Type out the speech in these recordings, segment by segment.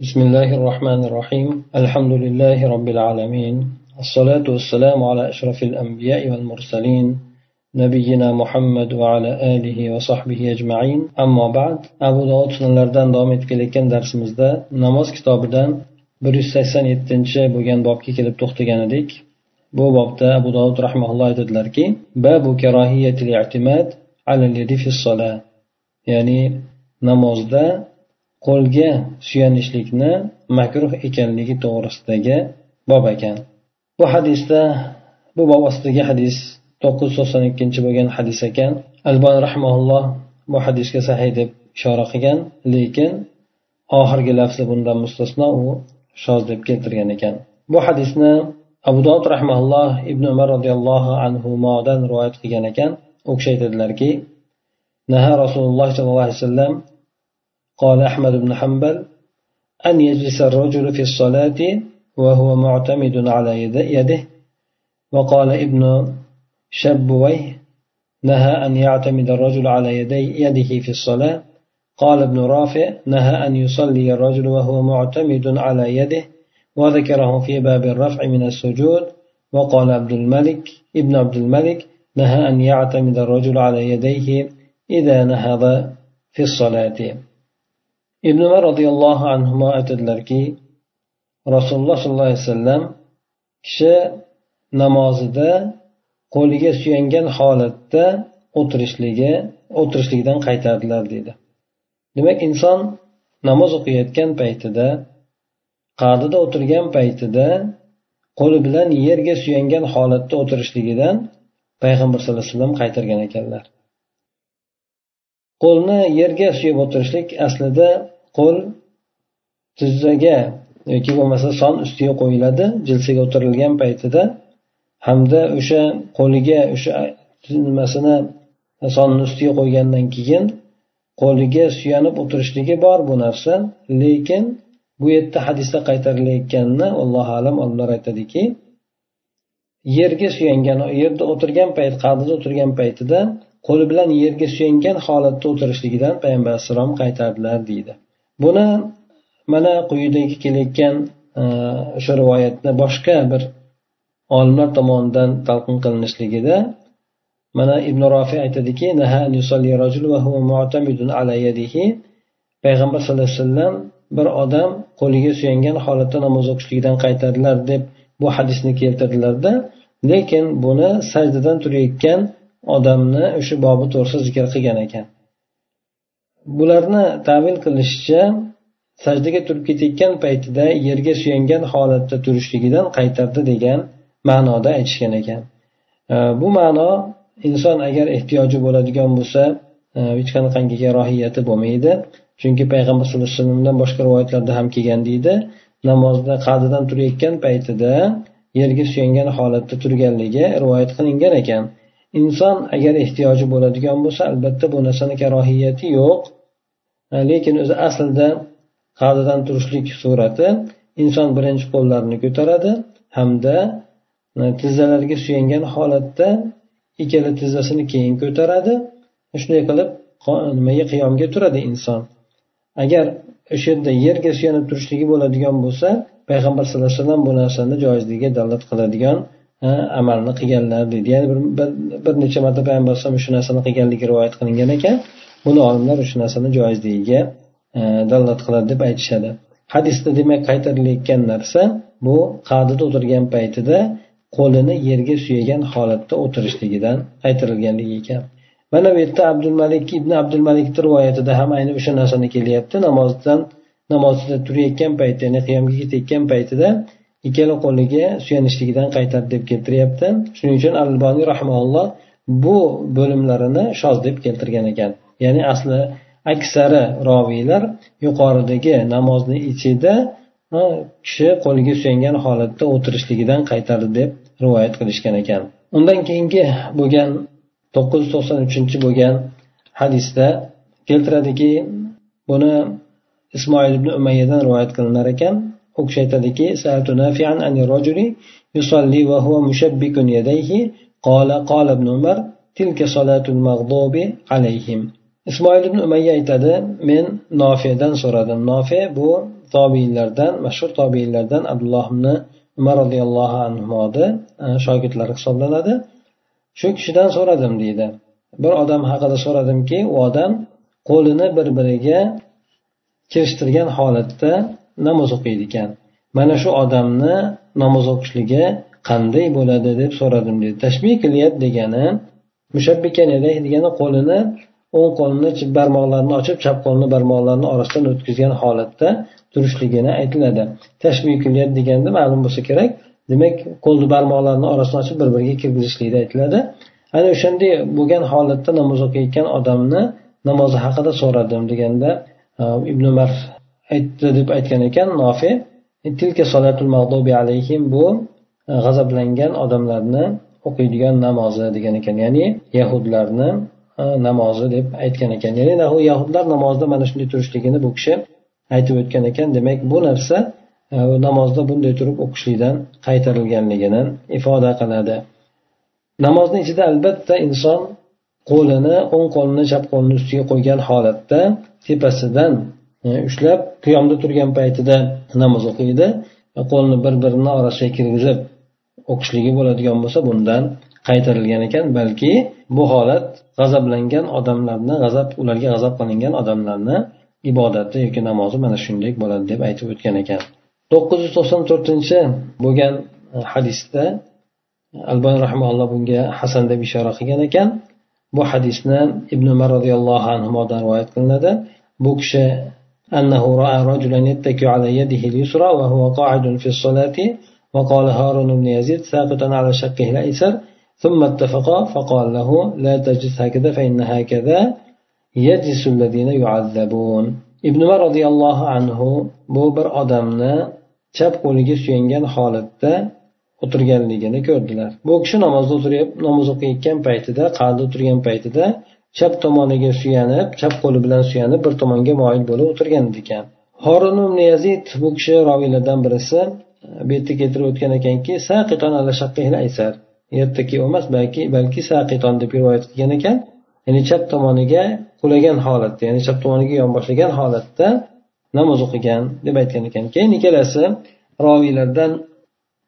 بسم الله الرحمن الرحيم الحمد لله رب العالمين الصلاة والسلام على أشرف الأنبياء والمرسلين نبينا محمد وعلى آله وصحبه أجمعين أما بعد أبو داود صلى الله عليه وسلم في لكن درس مزدى نماز كتاب دان بريس سيسان يتنشى بغن بابكي كلب ديك بو بابتا أبو داود رحمه الله تدلركي باب كراهية الاعتماد على اليد في الصلاة يعني نماز ده qo'lga suyanishlikni makruh ekanligi to'g'risidagi bob ekan. Bu hadisda bu bob ostidagi hadis to'qqiz yuz to'qson ikkinchi bo'lgan hadis ekan. Albon rahmaulloh bu hadisga sahiy deb ishora qilgan lekin oxirgi lafzi bundan mustasno u shoz deb keltirgan ekan. Bu hadisni abu dovud rahmaulloh ibn umar roziyallohu anhudan rivoyat qilgan ekan. U kishi aytadilarki naha rasululloh sollallohu alayhi vasallam قال أحمد بن حنبل أن يجلس الرجل في الصلاة وهو معتمد على يده وقال ابن شبويه نهى أن يعتمد الرجل على يدي يده في الصلاة. قال ابن رافع نهى أن يصلي الرجل وهو معتمد على يده وذكره في باب الرفع من السجود. وقال عبد الملك ابن عبد الملك نهى أن يعتمد الرجل على يديه إذا نهض في الصلاة. Ibn umar roziyallohu anhu aytadilarki rasululloh sollallohu alayhi vasallam kishi namozida qo'liga suyangan holatda o'tirishligi o'tirishlikdan qaytardilar deydi demak inson namoz o'qiyotgan paytida qadida o'tirgan paytida qo'li bilan yerga suyangan holatda o'tirishligidan payg'ambar sallallohu alayhi vasallam qaytargan ekanlar. Qo'lni yerga suyab o'tirishlik aslida qo'l tizzaga yoki bo'lmasa son ustiga qo'yiladi jilsaga o'tirilgan paytida. Hamda o'sha qo'liga o'sha nimasini sonni ustiga qo'ygandan keyin qo'liga suyanib o'tirishligi bor bu narsa. Lekin bu yerda hadisda qaytarilayotganini allohu alam olimlar aytadiki yerga suyangan yerda o'tirgan payt qadida o'tirgan paytida qo'li bilan yerga suyangan holatda o'tirishligidan payg'ambar alayhissalom qaytardilar deydi. Buni mana quyidagi kelayotgan e, o'sha rivoyatni boshqa bir olimlar tomonidan talqin qilinishligida mana ibn rofiy aytadiki payg'ambar sallallohu alayhi vasallam bir odam qo'liga suyangan holatda namoz o'qishligidan qaytardilar deb bu hadisni keltirdilarda lekin buni sajdadan turayotgan odamni o'sha bobi to'g'risida zikr qilgan ekan. Bularni tavil qilishicha sajdaga turib ketayotgan paytida yerga suyangan holatda turishligidan qaytardi degan ma'noda aytishgan ekan. E, bu ma'no inson agar ehtiyoji bo'ladigan bo'lsa e, hech qanaqangi rohiyati bo'lmaydi. Chunki payg'ambar sallallohu alayhi vasallamdan boshqa rivoyatlarda ham kelgan deydi. Namozda qadidan turayotgan paytida yerga suyangan holatda turganligi rivoyat qilingan ekan. Inson agar ehtiyoji bo'ladigan bo'lsa albatta bu narsani karohiyati yo'q. Lekin o'zi aslida qa'dadan turishlik surati inson birinchi qo'llarini ko'taradi hamda tizzalariga suyangan holatda ikkala tizzasini keyin ko'taradi. Shunday qilib nimaga qiyomga turadi inson. Agar o'sha yerda yerga suyanib turishligi bo'ladigan bo'lsa payg'ambar sallallohu alayhi vasallam bu narsani joizligiga dalolat qiladigan amalni qilganlar deydi. Ya'ni bir, bir, bir necha marta payg'ambar alayhisalom shu narsani qilganligi rivoyat qilingan ekan. Buni olimlar shu narsani joizligiga e, dalolat qiladi deb aytishadi. Hadisda demak qaytarilayotgan narsa bu qadida o'tirgan paytida qo'lini yerga suyagan holatda o'tirishligidan qaytarilganligi ekan. Mana bu yerda abdulmalik ibn abdulmalikni rivoyatida ham ayni o'sha narsani kelyapti. Namozdan namozda turayotgan paytda ya'ni qiyomga ketayotgan paytida ikkala qo'liga suyanishligidan qaytardi deb keltiryapti. Shuning uchun alboniy rahmaulloh bu bo'limlarini shoz deb keltirgan ekan. Ya'ni asli aksari roviylar yuqoridagi namozni ichida kishi qo'liga suyangan holatda o'tirishligidan qaytardi deb rivoyat qilishgan ekan. Undan keyingi bo'lgan to'qqiz yuz to'qson uchinchi bo'lgan hadisda keltiradiki buni ismoil ibn umayyadan rivoyat qilinar ekan. u kishi aytadiki يصلي وهو مشبك يديه قال قال ابن عمر تلك صلاة المغضوب عليهم ismoil ibn umayya aytadi men nofedan so'radim nofe bu tobiylardan mashhur tobiylardan abdulloh ibn umar roziyallohu anhuni e, shogirdlari hisoblanadi shu kishidan so'radim deydi bir odam haqida so'radimki u odam qo'lini bir biriga kirishtirgan holatda namoz o'qiydi ekan. Mana shu odamni namoz o'qishligi qanday bo'ladi deb so'radim deydi tashbih qilyapti degani mushabbikan degani qo'lini o'ng qo'lini barmoqlarini ochib chap qo'lini barmoqlarini orasidan o'tkazgan holatda turishligini aytiladi. Tashbih qilyapti deganda ma'lum bo'lsa kerak demak qo'lni barmoqlarini orasini ochib bir biriga kirgizishlikda aytiladi. Ana o'shanday bo'lgan holatda namoz o'qiyotgan odamni namozi haqida so'radim deganda e, ibn umar aytdi deb aytgan ekan nofi e, tilka solatul mag'dubi alayhim bu e, g'azablangan odamlarni o'qiydigan namozi degan ekan. Ya'ni yahudlarni e, namozi deb aytgan ekan. Ya'ni yahudlar namozda mana shunday turishligini bu kishi aytib o'tgan ekan. Demak bu narsa namozda bunday turib o'qishlikdan qaytarilganligini ifoda qiladi. Namozni ichida albatta inson qo'lini o'ng qo'lini chap qo'lini ustiga qo'ygan holatda tepasidan E, ushlab qiyomda turgan paytida namoz o'qiydi. E, Qo'lni bir birini orasiga kirgizib o'qishligi bo'ladigan bo'lsa bundan qaytarilgan ekan. Balki bu holat g'azablangan odamlarni g'azab ularga g'azab qilingan odamlarni ibodati yoki namozi mana shunday bo'ladi deb aytib o'tgan ekan. To'qqiz yuz to'qson to'rtinchi bo'lgan e, hadisda albani rahmaulloh bunga hasan deb ishora qilgan ekan. Bu hadisni ibn umar roziyallohu anhudan rivoyat qilinadi. Bu kishi أنه رأى رجلا يتكئ على يده اليسرى وهو قاعد في الصلاة وقال هارون بن يزيد ثابتا على شقه الأيسر ثم اتفقا فقال له لا تجلس هكذا فإن هكذا يجلس الذين يعذبون ibn umar roziyallohu anhu bu bir odamni chap qo'liga suyangan holatda o'tirganligini ko'rdilar bu kishi namozda o'tirib namoz o'qiyotgan paytida qa'da o'tirgan paytida chap tomoniga suyanib chap qo'li bilan suyanib bir tomonga moyil bo'lib o'tirgan ekan. Horun yazid bu kishi roviylardan birisi bu yerda keltirib o'tgan ekanki yertaki emas balki balki saqiton deb rivoyat qilgan ekan. Ya'ni chap tomoniga qulagan holatda ya'ni chap tomoniga yonboshlagan holatda namoz o'qigan deb aytgan ekan. Keyin ikkalasi roviylardan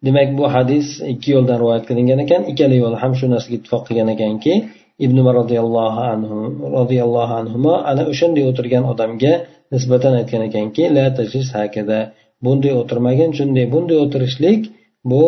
demak bu hadis ikki yo'ldan rivoyat qilingan ekan. Ikkala yo'li ham shu narsaga ittifoq qilgan ekanki ibn umar roziyallohu anhu roziyallohu anhu ana o'shanday o'tirgan odamga nisbatan aytgan ekanki la tajlis hakada bunday o'tirmagin shunday bunday o'tirishlik bu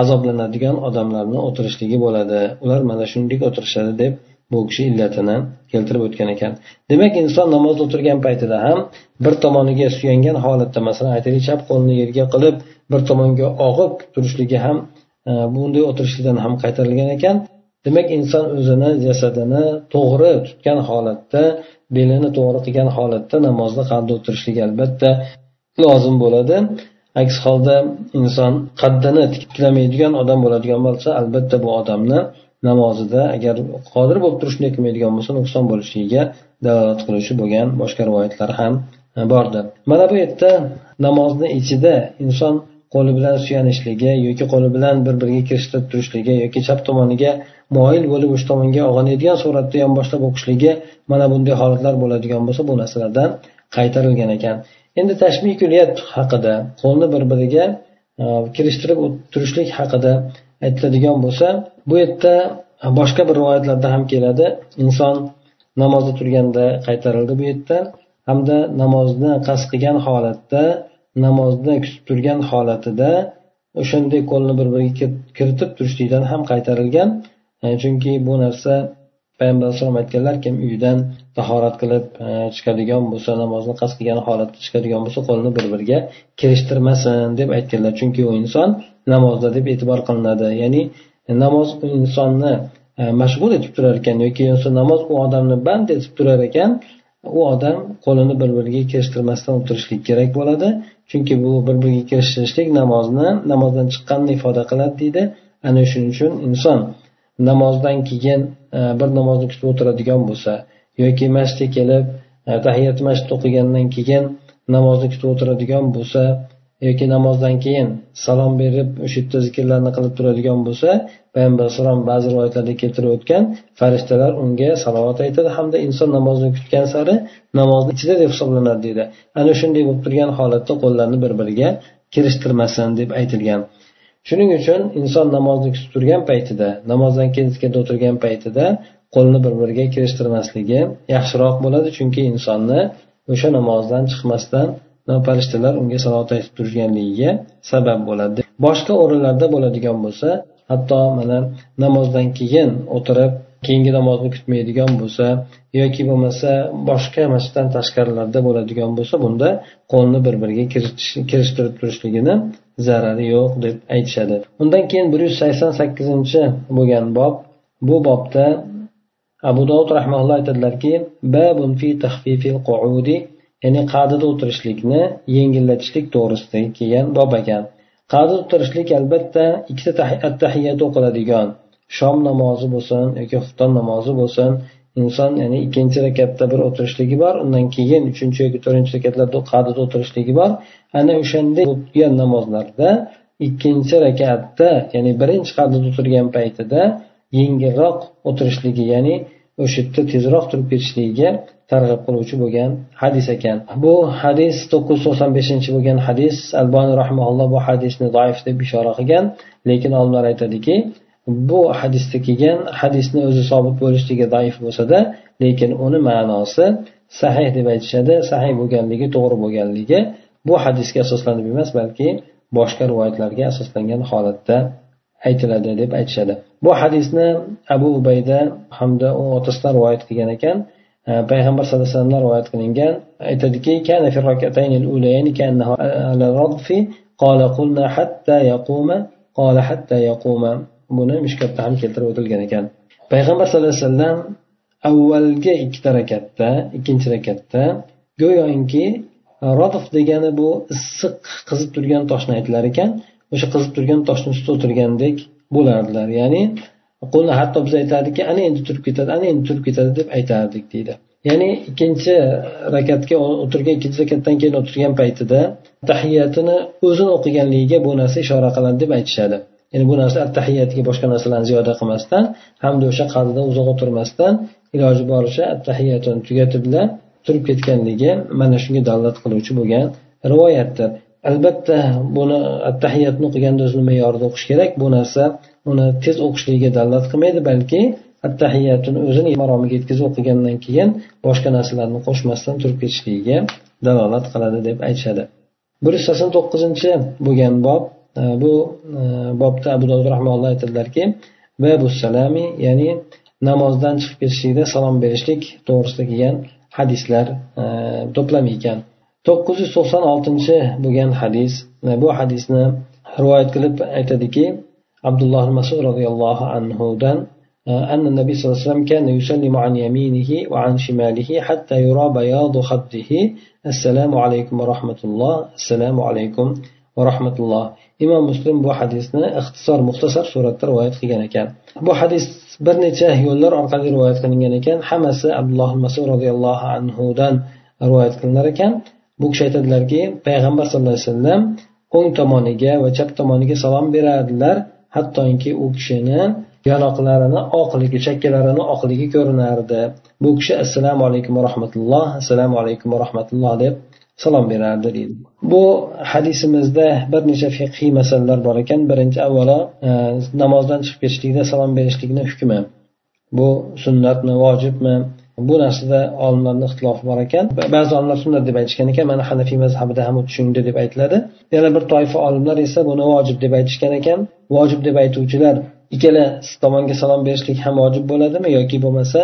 azoblanadigan odamlarni o'tirishligi bo'ladi. Ular mana shunday o'tirishadi deb bu kishi illatini keltirib o'tgan ekan. Demak inson namozda o'tirgan paytida ham bir tomoniga suyangan holatda masalan aytaylik chap qo'lini yerga qilib bir tomonga og'ib turishligi ham e, bunday o'tirishlikdan ham qaytarilgan ekan. Demak inson o'zini jasadini to'g'ri tutgan holatda belini to'g'ri qilgan holatda namozni qanday o'tirishligi albatta lozim bo'ladi. Aks holda inson qaddini tiklamaydigan odam bo'ladigan bo'lsa albatta bu odamni namozida agar qodir bo'lib turib shunday qilmaydigan bo'lsa nuqson bo'lishligiga dalolat qiluvchi bo'lgan boshqa rivoyatlar ham bordir. Mana bu yerda namozni ichida inson qo'li bilan suyanishligi yoki qo'li bilan bir biriga kirishtirib turishligi yoki chap tomoniga moyil bo'lib o'sha tomonga og'anadigan suratda yonboshlab o'qishligi mana bunday holatlar bo'ladigan bo'lsa bu narsalardan qaytarilgan ekan. Endi tashbih kulyat haqida qo'lni bir biriga e, kirishtirib turishlik haqida aytiladigan bo'lsa bu yerda boshqa bir rivoyatlarda ham keladi. Inson namozda turganda qaytarildi bu yerda hamda namozni qasd qilgan holatda namozni kutib turgan holatida o'shanday qo'lni bir biriga kiritib turishlikdan ham qaytarilgan. E, chunki bu narsa payg'ambar alayhisalom aytganlar kim uydan tahorat qilib e, chiqadigan bo'lsa namozni qasd qilgan holatda chiqadigan bo'lsa qo'lini bir biriga kirishtirmasin deb aytganlar. Chunki u inson namozda deb e'tibor qilinadi. Ya'ni e, namoz insonni mashg'ul etib turar ekan yoki namoz u odamni band etib turar ekan u odam qo'lini bir biriga kirishtirmasdan o'tirishlik kerak bo'ladi. Chunki bu bir biriga kirishtirishlik namozni namozdan chiqqanini ifoda qiladi deydi. Ana shuning uchun inson namozdan keyin e, bir namozni kutib o'tiradigan bo'lsa yoki masjidga kelib e, tahiyat masjid o'qigandan keyin namozni kutib o'tiradigan bo'lsa yoki namozdan keyin salom berib o'sha yerda zikrlarni qilib turadigan bo'lsa payg'ambar alayhissalom ba'zi rivoyatlarda keltirib o'tgan farishtalar unga salovat aytadi hamda inson namozni kutgan sari namozni ichida deb hisoblanadi deydi. Ana shunday bo'lib turgan holatda qo'llarni bir biriga kirishtirmasin deb aytilgan. Shuning uchun inson namozni kutib turgan paytida namozdan keyin zikrda o'tirgan paytida qo'lni bir biriga kirishtirmasligi yaxshiroq bo'ladi. Chunki insonni o'sha namozdan chiqmasdan farishtalar unga salovat aytib turganligiga sabab bo'ladi. Boshqa o'rinlarda bo'ladigan bo'lsa hatto mana namozdan keyin o'tirib keyingi namozni kutmaydigan bo'lsa yoki bo'lmasa boshqa masjiddan tashqarilarda bo'ladigan bo'lsa bunda qo'lni bir biriga kirishtirib turishligini zarari yo'q deb aytishadi. Undan keyin bir yuz sakson sakkizinchi bo'lgan bob bu bobda abu dovud rahmaulloh aytadilarki babun fi ya'ni qadida o'tirishlikni yengillatishlik to'g'risida kelgan bob ekan. Qadida o'tirishlik albatta ikkita attahiyat o'qiladigan shom namozi bo'lsin yoki xufton namozi bo'lsin inson ya'ni ikkinchi rakatda bir o'tirishligi bor undan keyin uchinchi yoki to'rtinchi rakatlarda qadida o'tirishligi bor. Ana o'shanday bo'lgan namozlarda ikkinchi rakatda ya'ni birinchi qadida o'tirgan paytida yengilroq o'tirishligi ya'ni o'sha yerda tezroq turib ketishligiga targ'ib qiluvchi bo'lgan hadis ekan. Bu hadis to'qqiz yuz to'qson beshinchi bo'lgan hadis. Albani rahmaulloh bu hadisni zaif deb ishora qilgan lekin olimlar aytadiki bu hadisda kelgan hadisni o'zi sobit bo'lishligi zaif bo'lsada lekin uni ma'nosi sahih deb aytishadi sahih bo'lganligi to'g'ri bo'lganligi bu hadisga asoslanib emas balki boshqa rivoyatlarga asoslangan holatda aytiladi deb aytishadi. Bu hadisni abu ubayda hamda u otasidan rivoyat qilgan ekan. Payg'ambar sallallohu alayhi vasallamdan rivoyat qilingan. Aytadiki kana fi rakatayn al-ulayn kanahu ala radfi buni mishkatda ham keltirib o'tilgan ekan. Payg'ambar sallallohu alayhi vasallam avvalgi ikkita rakatda ikkinchi rakatda go'yoki rodif degani bu issiq qizib turgan toshni aytilar ekan. O'sha qizib turgan toshni ustida o'tirgandek bo'lardilar. Ya'ni qo'lni hatto biz aytardikki ana endi turib ketadi ana endi turib ketadi deb aytardik deydi. Ya'ni ikkinchi rakatga o'tirgan ikkinchi rakatdan keyin o'tirgan paytida tahiyatini o'zini o'qiganligiga bu narsa ishora qiladi deb aytishadi. Ya'ni bu narsa attahiyatga boshqa narsalarni ziyoda qilmasdan hamda o'sha qadrida uzoq o'tirmasdan iloji boricha attahiyatini tugatib turib ketganligi mana shunga dalolat qiluvchi bo'lgan rivoyatdir. Albatta buni attahiyatni o'qiganda o'zini me'yorida o'qish kerak. Bu narsa uni tez o'qishligiga dalolat qilmaydi balki attahiyatini o'zini maromiga yetkazib o'qigandan keyin boshqa narsalarni qo'shmasdan turib ketishligiga dalolat qiladi deb aytishadi. Bir yuz sakson to'qqizinchi bo'lgan bob. bu e, bobda abu dovud rahmaulloh aytadilarki babu salami ya'ni namozdan chiqib ketishlikda salom berishlik to'g'risida kelgan hadislar e, to'plami ekan to'qqiz yuz to'qson oltinchi bo'lgan hadis bu hadisni rivoyat qilib aytadiki abdulloh masud roziyallohu anhudan أن النبي صلى الله عليه وسلم كان يسلم عن يمينه وعن شماله حتى يرى بياض خده السلام عليكم ورحمة الله السلام عليكم ورحمة الله imom muslim bu hadisni ixtisor muxtasar suratda rivoyat qilgan ekan. Bu hadis bir necha yo'llar orqali rivoyat qilingan ekan. Hammasi abdulloh masud roziyallohu anhudan rivoyat qilinar ekan. Bu kishi aytadilarki payg'ambar sallallohu alayhi vasallam o'ng tomoniga va chap tomoniga salom berardilar hattoki u kishini yonoqlarini oqligi chakkalarini oqligi ko'rinardi. Bu kishi assalomu alaykum va rahmatulloh assalomu alaykum va rahmatulloh deb salom berardi deydi. Bu hadisimizda bir necha fiqhiy masalalar bor ekan. Birinchi avvalo e, namozdan chiqib ketishlikda salom berishlikni hukmi. Bu sunnatmi vojibmi? Bu narsada olimlarni ixtilofi bor ekan. Ba'zi olimlar sunnat deb aytishgan ekan. Mana hanafiy mazhabida ham shunday deb aytiladi. Yana bir toifa olimlar esa buni vojib deb aytishgan ekan. Vojib deb aytuvchilar ikkala tomonga salom berishlik ham vojib bo'ladimi yoki bo'lmasa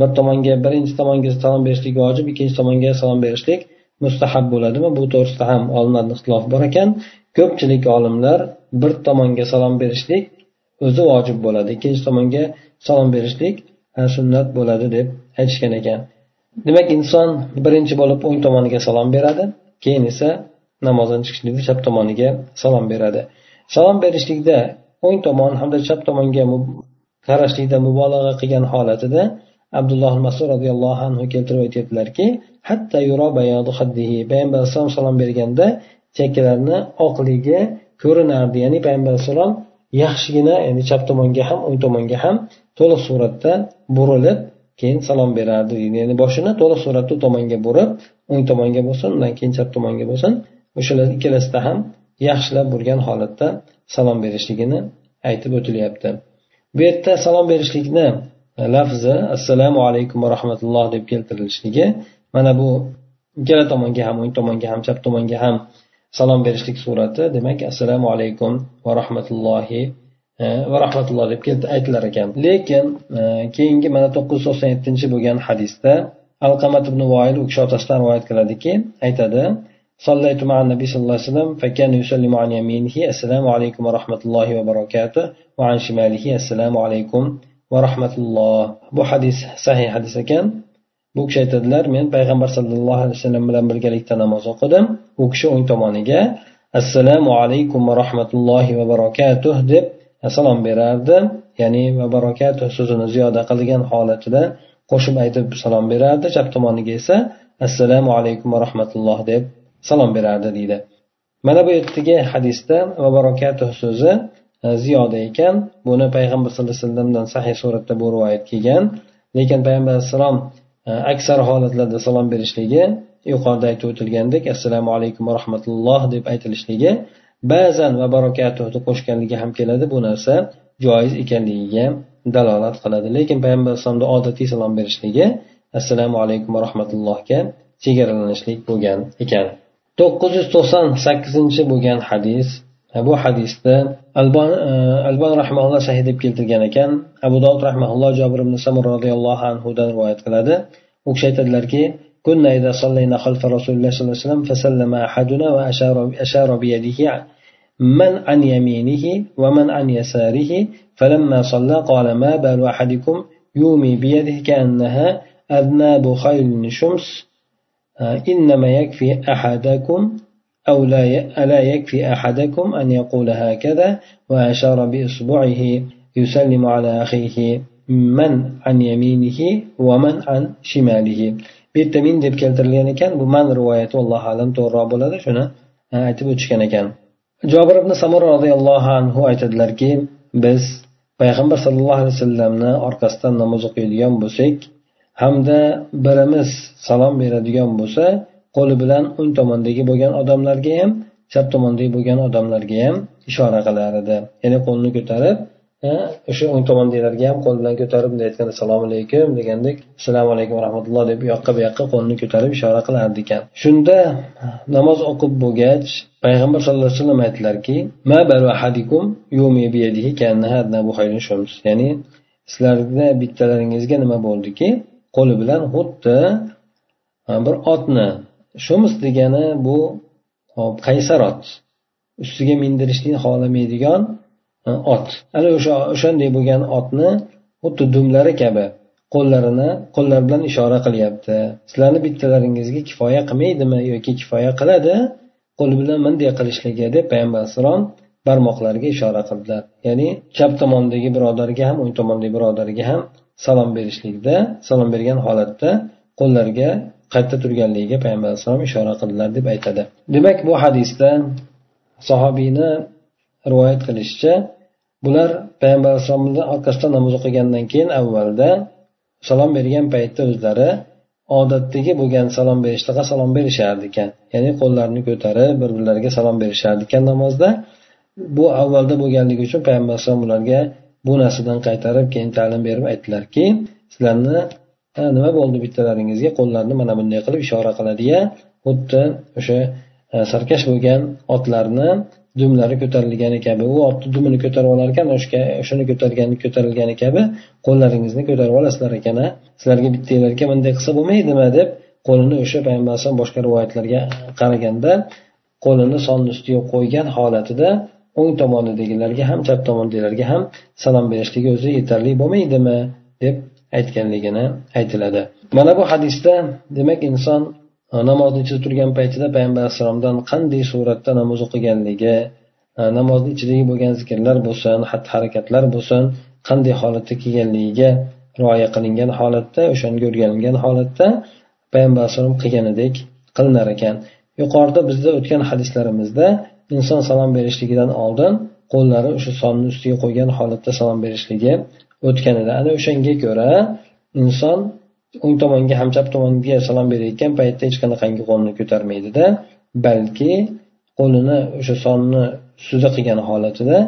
bir tomonga birinchi tomonga salom berishlik vojib ikkinchi tomonga salom berishlik mustahab bo'ladimi? Bu to'g'risida ham olimlarda ixtilof bor ekan. Ko'pchilik olimlar bir tomonga salom berishlik o'zi vojib bo'ladi ikkinchi tomonga salom berishlik sunnat bo'ladi deb aytishgan ekan. Demak inson birinchi bo'lib o'ng tomoniga salom beradi keyin esa namozdan chiqishlikda chap tomoniga salom beradi. Salom berishlikda o'ng tomon hamda chap tomonga qarashlikda mubolag'a qilgan holatida abdulloh masud roziyallohu anhu keltirib aytyaptilarki payg'ambar alayhisalom salom berganda chekkalarini oqligi ko'rinardi. Ya'ni payg'ambar alayhissalom yaxshigina ya'ni chap tomonga ham o'ng tomonga ham to'liq suratda burilib keyin salom berardi. Ya'ni boshini to'liq suratda u tomonga burib o'ng tomonga bo'lsin undan keyin chap tomonga bo'lsin o'shalar ikkalasida ham yaxshilab burgan holatda salom berishligini aytib o'tilyapti. Bu yerda salom berishlikni lafzi assalomu alaykum va rahmatulloh deb keltirilishligi mana bu ikkala tomonga ham o'ng tomonga ham chap tomonga ham salom berishlik surati demak assalomu alaykum va rahmatullohi e, va rahmatulloh deb aytilar ekan lekin e, keyingi mana to'qqiz yuz to'qson yettinchi bo'lgan hadisda alqamat ibn voil u kishi otasidan rivoyat qiladiki aytadi صليت مع النبي صلى الله عليه وسلم فكان يسلم عن يمينه السلام عليكم ورحمة الله وبركاته وعن شماله السلام عليكم va rahmatulloh. Bu hadis sahih hadis ekan. Bu kishi aytadilar men payg'ambar sallallohu alayhi vasallam bilan birgalikda namoz o'qidim. U kishi o'ng tomoniga assalomu alaykum va rahmatullohi va barakatuh deb salom berardi. Ya'ni va barakatuh so'zini ziyoda qilgan holatida qo'shib aytib salom berardi. Chap tomoniga esa assalomu alaykum va rahmatulloh deb salom berardi deydi. Mana bu yerdagi hadisda va barakatuh so'zi E, ziyoda ekan. Buni payg'ambar sallallohu alayhi vasallamdan sahih suratda bu rivoyat kelgan. Lekin payg'ambar alayhissalom e, aksar holatlarda salom berishligi yuqorida aytib o'tilgandek assalomu alaykum va rahmatulloh deb aytilishligi ba'zan va barakatuhni qo'shganligi ham keladi. Bu narsa joiz ekanligiga dalolat qiladi. Lekin payg'ambar alayhisalomni odatiy salom berishligi assalomu alaykum va rahmatullohga chegaralanishlik bo'lgan ekan. To'qqiz yuz to'qson sakkizinchi bo'lgan hadis e, bu hadisda albon albon rahmaulloh sahih deb keltirgan ekan abu dovud rahmaulloh jobir ibn samur roziyallohu anhudan rivoyat qiladi u kishi aytadilarki كنا إذا صلينا خلف رسول الله صلى الله عليه وسلم فسلم أحدنا وأشار أشار بيده من عن يمينه ومن عن يساره فلما صلى قال ما بال أحدكم يومي بيده كأنها أذناب خيل شمس إنما يكفي أحدكم أو لا ألا يكفي أحدكم أن يقول هكذا وأشار بإصبعه يسلم على أخيه من عن يمينه ومن عن شماله bu yerda min deb keltirilgan ekan bu man rivoyati allohu alam to'g'riroq bo'ladi shuni aytib o'tishgan ekan jobir ibn samur roziyallohu anhu aytadilarki biz payg'ambar sallallohu alayhi vasallamni orqasidan namoz o'qiydigan bo'lsak hamda birimiz salom beradigan bo'lsa qo'li bilan o'ng tomondagi bo'lgan odamlarga ham chap tomondagi bo'lgan odamlarga ham ishora qilar edi. Ya'ni qo'lini ko'tarib o'sha o'ng tomondagilarga ham qo'l bilan ko'tarib bunday aytganda assalomu alaykum degandek assalomu alaykum va rahmatulloh deb u yoqqa bu yoqqa qo'lini ko'tarib ishora qilardi ekan. Shunda namoz o'qib bo'lgach payg'ambar sallallohu alayhi vasallam aytdilarki ya'ni sizlarni bittalaringizga nima bo'ldiki? Qo'li bilan xuddi bir otni shums degani bu qaysar ot. Ustiga mindirishni xohlamaydigan e, ot. Ana o'sha o'shanday bo'lgan otni xuddi dumlari kabi qo'llarini qo'llar bilan ishora qilyapti. Sizlarni bittalaringizga kifoya qilmaydimi yoki kifoya qiladi? Qo'li bilan bunday qilishligi deb payg'ambar alayhissalom barmoqlariga ishora qildilar. Ya'ni chap tomondagi birodarga ham o'ng tomondagi birodarga ham salom berishlikda salom bergan holatda qo'llariga qayerda turganligiga payg'ambar alayhissalom ishora qildilar deb aytadi. Demak bu hadisda sahobiyni rivoyat qilishicha bular payg'ambar alayhissalomni orqasidan namoz o'qigandan keyin avvalda salom bergan paytda o'zlari odatdagi bo'lgan salom berishlikqa salom berishar ekan. Ya'ni qo'llarini ko'tarib bir birlariga salom berishar ekan namozda. Bu avvalda bo'lganligi uchun payg'ambar alayhisalom ularga bu narsadan qaytarib keyin ta'lim berib aytdilarki sizlarni ha nima bo'ldi bittalaringizga? Qo'llarni mana bunday qilib ishora qiladiya xuddi o'sha e, sarkash bo'lgan otlarni dumlari ko'tarilgani kabi u otni dumini ko'tarib olar ekan o'shani ko'targani ko'tarilgani kabi qo'llaringizni ko'tarib olasizlar ekan a sizlarga bittanglarga bunday qilsa bo'lmaydimi? deb qo'lini o'sha payg'ambar alayhisalom boshqa rivoyatlarga e, qaraganda qo'lini sonni ustiga qo'ygan holatida o'ng tomonidagilarga ham chap tomondagilarga ham salom berishligi o'zi yetarli bo'lmaydimi? deb aytganligini aytiladi. Mana bu hadisda demak inson e, namozni ichida turgan paytida payg'ambar alayhissalomdan qanday suratda namoz o'qiganligi e, namozni ichidagi bo'lgan zikrlar bo'lsin xatti harakatlar bo'lsin qanday holatda kelganligiga rioya qilingan holatda o'shanga o'rganilgan holatda payg'ambar alayhisalom qilganidek qilinar ekan. Yuqorida bizda o'tgan hadislarimizda inson salom berishligidan oldin qo'llari o'sha sonni ustiga qo'ygan holatda salom berishligi o'tgan edi ana o'shanga ko'ra inson o'ng tomonga ham chap tomonga salom berayotgan paytda hech qanaqangi qo'lni ko'tarmaydida balki qo'lini o'sha sonni ustida qilgan holatida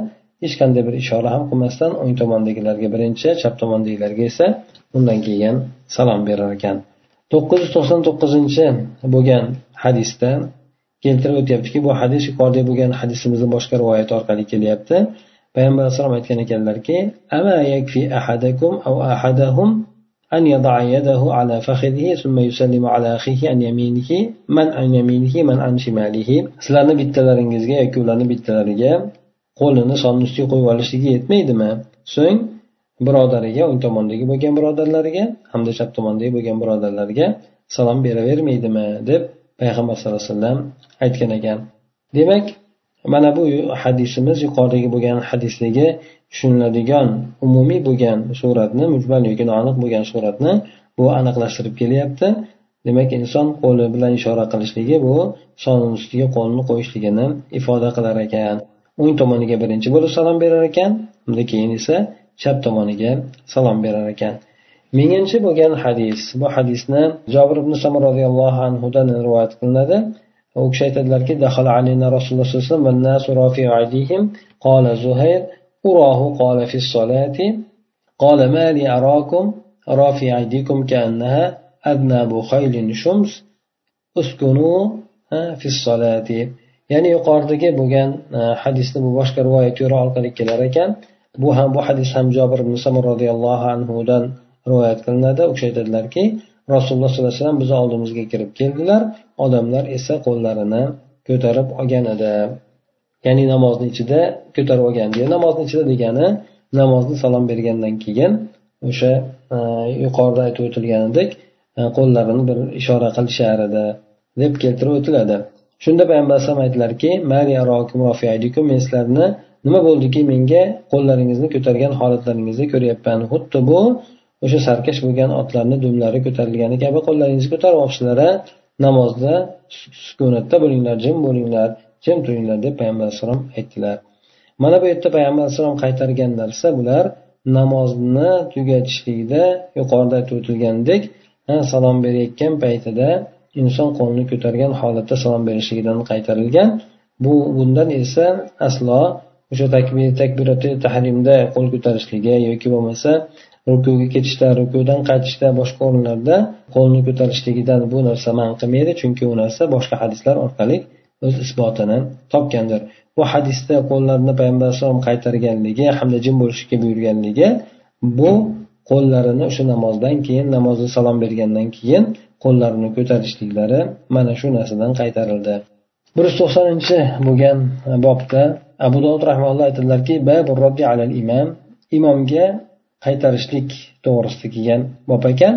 hech qanday bir ishora ham qilmasdan o'ng tomondagilarga birinchi chap tomondagilarga esa undan keyin salom berar ekan. To'qqiz yuz to'qson to'qqizinchi bo'lgan hadisda keltirib o'tyaptiki bu hadis yuqorida bo'lgan hadisimizni boshqa rivoyat orqali kelyapti. payg'ambar alayhisalom aytgan ekanlarki أن يضع يده على فخذه ثم يسلم على أخيه عن يمينه من عن يمينه من عن شماله sizlarni bittalaringizga yoki ularni bittalariga qo'lini sonni ustiga qo'yib olishligi yetmaydimi so'ng birodariga o'ng tomondagi bo'lgan birodarlariga hamda chap tomondagi bo'lgan birodarlarga salom beravermaydimi deb payg'ambar sallallohu alayhi vasallam aytgan ekan demak mana bu hadisimiz yuqoridagi bo'lgan hadisdagi tushuniladigan umumiy bo'lgan suratni mujmal yoki noaniq bo'lgan suratni bu aniqlashtirib kelyapti. Demak inson qo'li bilan ishora qilishligi bu sonni ustiga qo'lni qo'yishligini ifoda qilar ekan. O'ng tomoniga birinchi bo'lib salom berar ekan unda keyin esa chap tomoniga salom berar ekan. Minginchi bo'lgan hadis? Bu hadisni jobir ibn samar roziyallohu anhudan rivoyat qilinadi. u kishi aytadilarki rasululloh sallallohu alayhi vasallam أراه قال في الصلاة قال ما لي أراكم رافع أيديكم كأنها أذناب خيل شمس اسكنوا في الصلاة ya'ni yuqoridagi bo'lgan hadisni bu boshqa rivoyat yo'li orqali kelar ekan bu ham bu hadis ham jobir ibn samur roziyallohu anhudan rivoyat qilinadi u kishi aytadilarki rasululloh sollallohu alayhi vasallam bizni oldimizga kirib keldilar Odamlar esa qo'llarini ko'tarib olgan edi. Ya'ni namozni ichida ko'tarib olgan namozni ichida degani namozni salom bergandan keyin o'sha e, yuqorida aytib o'tilganidek e, qo'llarini bir ishora qilishar edi deb keltirib o'tiladi. Shunda payg'ambar alayhisalom aytdilarki men sizlarni nima bo'ldiki menga qo'llaringizni ko'targan holatlaringizni ko'ryapman. Xuddi bu o'sha sarkash bo'lgan otlarni dumlari ko'tarilgani kabi qo'llaringizni ko'tarib olibsizlar namozda sukunatda bo'linglar jim bo'linglar jim turinglar deb payg'ambar alayhissalom aytdilar. Mana bu yerda payg'ambar alayhissalom qaytargan narsa bular namozni tugatishlikda yuqorida aytib o'tilgandek salom berayotgan paytida inson qo'lini ko'targan holatda salom berishligidan qaytarilgan. Bu bundan esa aslo o'sha takbir takbirati tahrimda qo'l ko'tarishligi yoki bo'lmasa rukuga ketishda rukudan qaytishda boshqa o'rinlarda qo'lni ko'tarishligidan bu narsa man qilmaydi chunki u narsa boshqa hadislar orqali o'z isbotini topgandir. Bu hadisda qo'llarni payg'ambar alayhisalom qaytarganligi hamda jim bo'lishga buyurganligi bu qo'llarini o'sha namozdan keyin namozga salom bergandan keyin qo'llarini ko'tarishliklari mana shu narsadan qaytarildi. Bir yuz to'qsoninchi bo'lgan bobda abu dovud rahmaulloh aytadilarki imom imomga qaytarishlik to'g'risida kelgan bob ekan.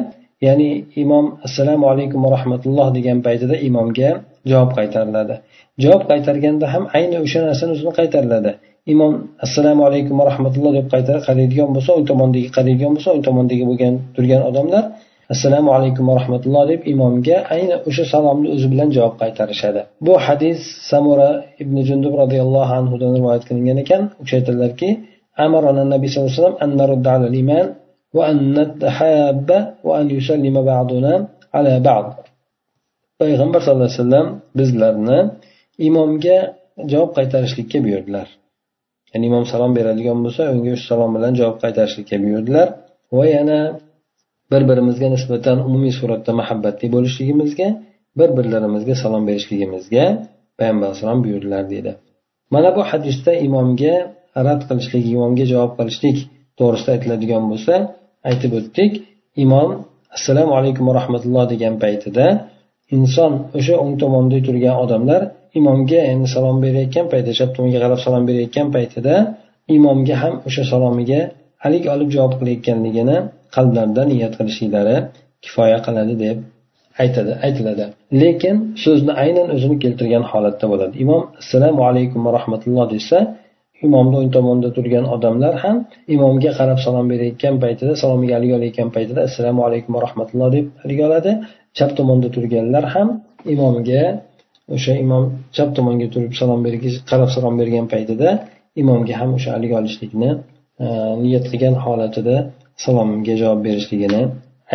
Ya'ni imom assalomu alaykum va rahmatulloh degan paytida imomga javob qaytariladi. Javob qaytarganda ham ayni o'sha narsani o'zini qaytariladi. Imom assalomu alaykum va rahmatulloh deb qaraydigan bo'lsa o'ng tomondagi qaraydigan bo'lsa o'ng tomondagi bo'lgan turgan odamlar assalomu alaykum va rahmatulloh deb imomga ayni o'sha salomni o'zi bilan javob qaytarishadi. Bu hadis samura ibn jundub roziyallohu anhudan rivoyat qilingan ekan. U kishi aytadilarki أمرنا النبي صلى الله عليه وسلم أن نرد على الإيمان وأن نتحاب وأن يسلم بعضنا على بعض payg'ambar sallallohu alayhi vasallam bizlarni imomga javob qaytarishlikka buyurdilar ya'ni imom salom beradigan bo'lsa unga o'sha salom bilan javob qaytarishlikka buyurdilar va yana bir birimizga nisbatan umumiy suratda muhabbatli bo'lishligimizga bir birlarimizga salom berishligimizga payg'ambar alayhisalom buyurdilar deydi mana bu hadisda imomga rad qilishlik imomga javob qilishlik to'g'risida aytiladigan bo'lsa aytib o'tdik. Imom assalomu alaykum va rahmatulloh degan paytida inson o'sha o'ng tomonda turgan odamlar imomga endi salom berayotgan paytda chap tomonga qarab salom berayotgan paytida imomga ham o'sha salomiga halik olib javob qilayotganligini qalblarida niyat qilishliklari kifoya qiladi deb aytadi aytiladi. Lekin so'zni aynan o'zini keltirgan holatda bo'ladi. Imom assalomu alaykum va rahmatulloh desa imomni o'ng tomonida turgan odamlar ham imomga qarab salom berayotgan paytida salomiga alik olayotgan paytida assalomu alaykum va rahmatulloh deb alik oladi. Chap tomonda turganlar ham imomga o'sha imom chap tomonga turib salom bergich qarab salom bergan paytida imomga ham o'sha alik olishlikni e, niyat qilgan holatida salomga javob berishligini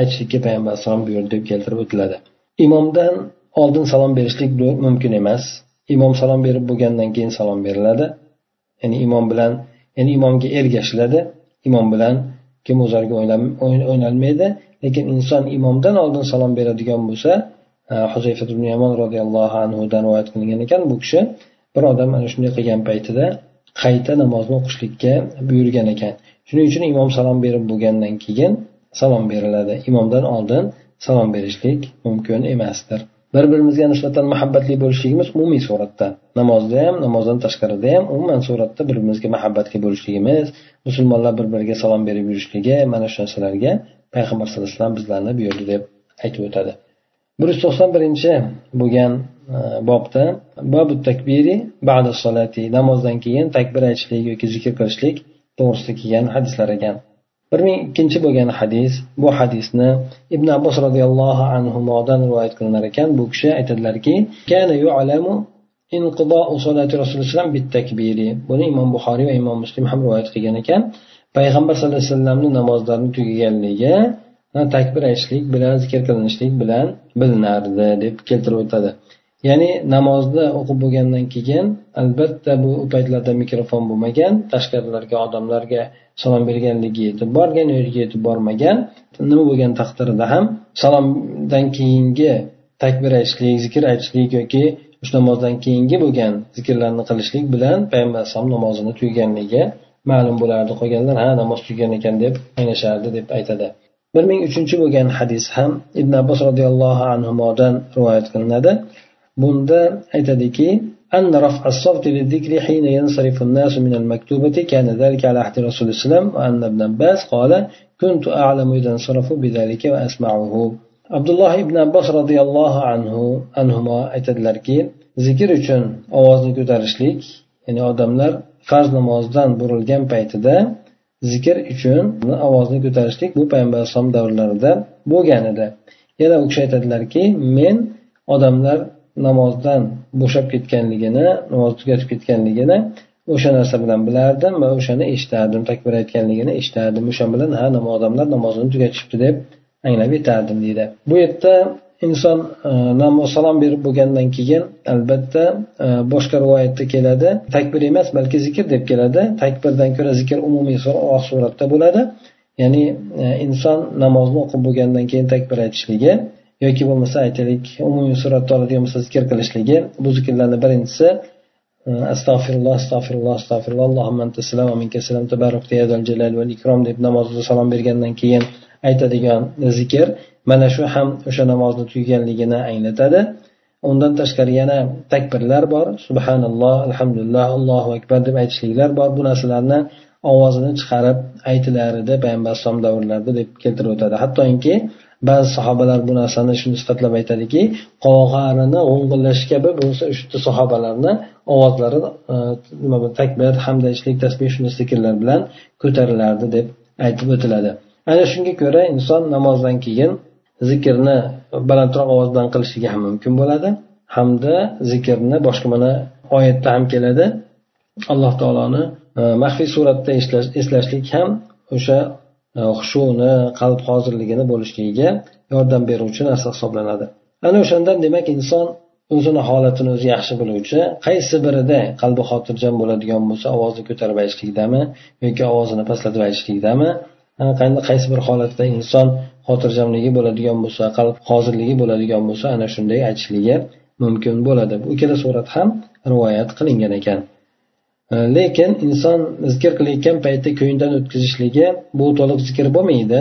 aytishlikka payg'ambar alayhisalom buyurdi deb keltirib o'tiladi. Imomdan oldin salom berishlik mumkin emas. Imom salom berib bo'lgandan keyin salom beriladi. Ya'ni imom bilan ya'ni imomga ergashiladi. Imom bilan kim o'zarga o'ynalmaydi. Lekin inson imomdan oldin salom beradigan bo'lsa e, huzayfa ibn yamon roziyallohu anhudan rivoyat qilingan ekan bu kishi bir odam mana shunday qilgan paytida qayta namozni o'qishlikka buyurgan ekan. Shuning uchun imom salom berib bo'lgandan keyin salom beriladi. Imomdan oldin salom berishlik mumkin emasdir. Bir birimizga nisbatan muhabbatli bo'lishligimiz umumiy suratda. Namozda ham namozdan tashqarida ham umuman suratda bir birimizga muhabbatli bo'lishligimiz musulmonlar bir biriga salom berib yurishligi mana shu narsalarga payg'ambar sallallohu alayhi vasallam bizlarni buyurdi deb aytib o'tadi. Bir yuz to'qson birinchi bo'lgan e, bobda babu takbiri ba'da solati namozdan keyin takbir aytishlik yoki zikr qilishlik to'g'risida kelgan hadislar ekan. Bir ming ikkinchi bo'lgan hadis bu hadisni ibn abbos roziyallohu anhudan rivoyat qilinar ekan. Bu kishi aytadilarki buni imom buxoriy va imom muslim ham rivoyat qilgan ekan. Payg'ambar sallallohu alayhi vasallamni namozlarini tugaganligi takbir aytishlik bilan zikr qilinishlik bilan bilinardi deb keltirib o'tadi. Ya'ni namozni o'qib bo'lgandan keyin albatta bu u paytlarda mikrofon bo'lmagan tashqarilarga odamlarga salom berganligi yetib borgan u yerga yetib bormagan nima bo'lgan taqdirda ham salomdan keyingi takbir aytishlik zikr aytishlik yoki o'sha namozdan keyingi bo'lgan zikrlarni qilishlik bilan payg'ambar alayhisalom namozini tugaganligi ma'lum bo'lardi. Qolganlar ha namoz tugagan ekan deb anglashardi deb aytadi. Bir ming uchinchi bo'lgan hadis ham ibn abbos roziyallohu anhudan rivoyat qilinadi. bunda aytadiki أن رفع الصوت للذكر حين ينصرف الناس من المكتوبة كان ذلك على عهد رسول الله وأن ابن عباس قال كنت أعلم إذا انصرفوا بذلك وأسمعه abdulloh ibn abbos roziyallohu anhu anhuma aytadilarki zikr uchun ovozni ko'tarishlik ya'ni odamlar farz namozdan burilgan paytida zikr uchun ovozni ko'tarishlik bu payg'ambar alayhisalom davrlarida bo'lgan edi yana u kishi aytadilarki men odamlar namozdan bo'shab ketganligini namoz tugatib ketganligini o'sha narsa bilan bilardim va o'shani eshitardim takbir aytganligini eshitardim o'sha bilan ha odamlar namozini tugatishibdi deb anglab yetardim deydi. Bu yerda inson e, salom berib bo'lgandan keyin albatta e, boshqa rivoyatda keladi. Takbir emas balki zikr deb keladi. Takbirdan ko'ra zikr umumiy suratda bo'ladi. Ya'ni e, inson namozni o'qib bo'lgandan keyin takbir aytishligi yoki bo'lmasa aytaylik umumiy suratda oladigan bo'lsa zikr qilishligi. Bu zikrlarni birinchisi e, astag'firulloh astag'firulloh astag'firulloh allohumma anta salam va minka salam ya jalal val ikrom deb namozda salom bergandan keyin aytadigan zikr mana shu ham o'sha namozni tugaganligini anglatadi. Undan tashqari yana takbirlar bor. Subhanalloh alhamdulillah allohu akbar deb aytishliklar bor. Bu narsalarni ovozini chiqarib aytilar edi payg'ambar alayhisalom davrlarida deb keltirib o'tadi. Hattoki ba'zi sahobalar bu narsani shuni sifatlab aytadiki qog'arini o'ng'illash kabi bo'lsa uchta sahobalarni ovozlari e, nima nima takbir hamda ichlik tasbeh shunday zikrlar bilan ko'tarilardi deb aytib o'tiladi. Ana shunga ko'ra inson namozdan keyin zikrni balandroq ovoz bilan qilishligi ham mumkin bo'ladi. Hamda zikrni boshqa mana oyatda ham keladi. Alloh taoloni e, maxfiy suratda eslashlik ham o'sha xushuni qalb hozirligini bo'lishligiga yordam beruvchi narsa hisoblanadi. Ana o'shandan demak inson o'zini holatini o'zi yaxshi biluvchi qaysi birida qalbi xotirjam bo'ladigan bo'lsa ovozni ko'tarib aytishlikdami yoki ovozini pastlatib aytishlikdami? Qanday qaysi bir holatda inson xotirjamligi bo'ladigan bo'lsa qalb hozirligi bo'ladigan bo'lsa ana shunday aytishligi mumkin bo'ladi. Bu ikkala surat ham rivoyat qilingan ekan. Lekin inson zikr qilayotgan paytda ko'ngildan o'tkazishligi bu to'liq zikr bo'lmaydi.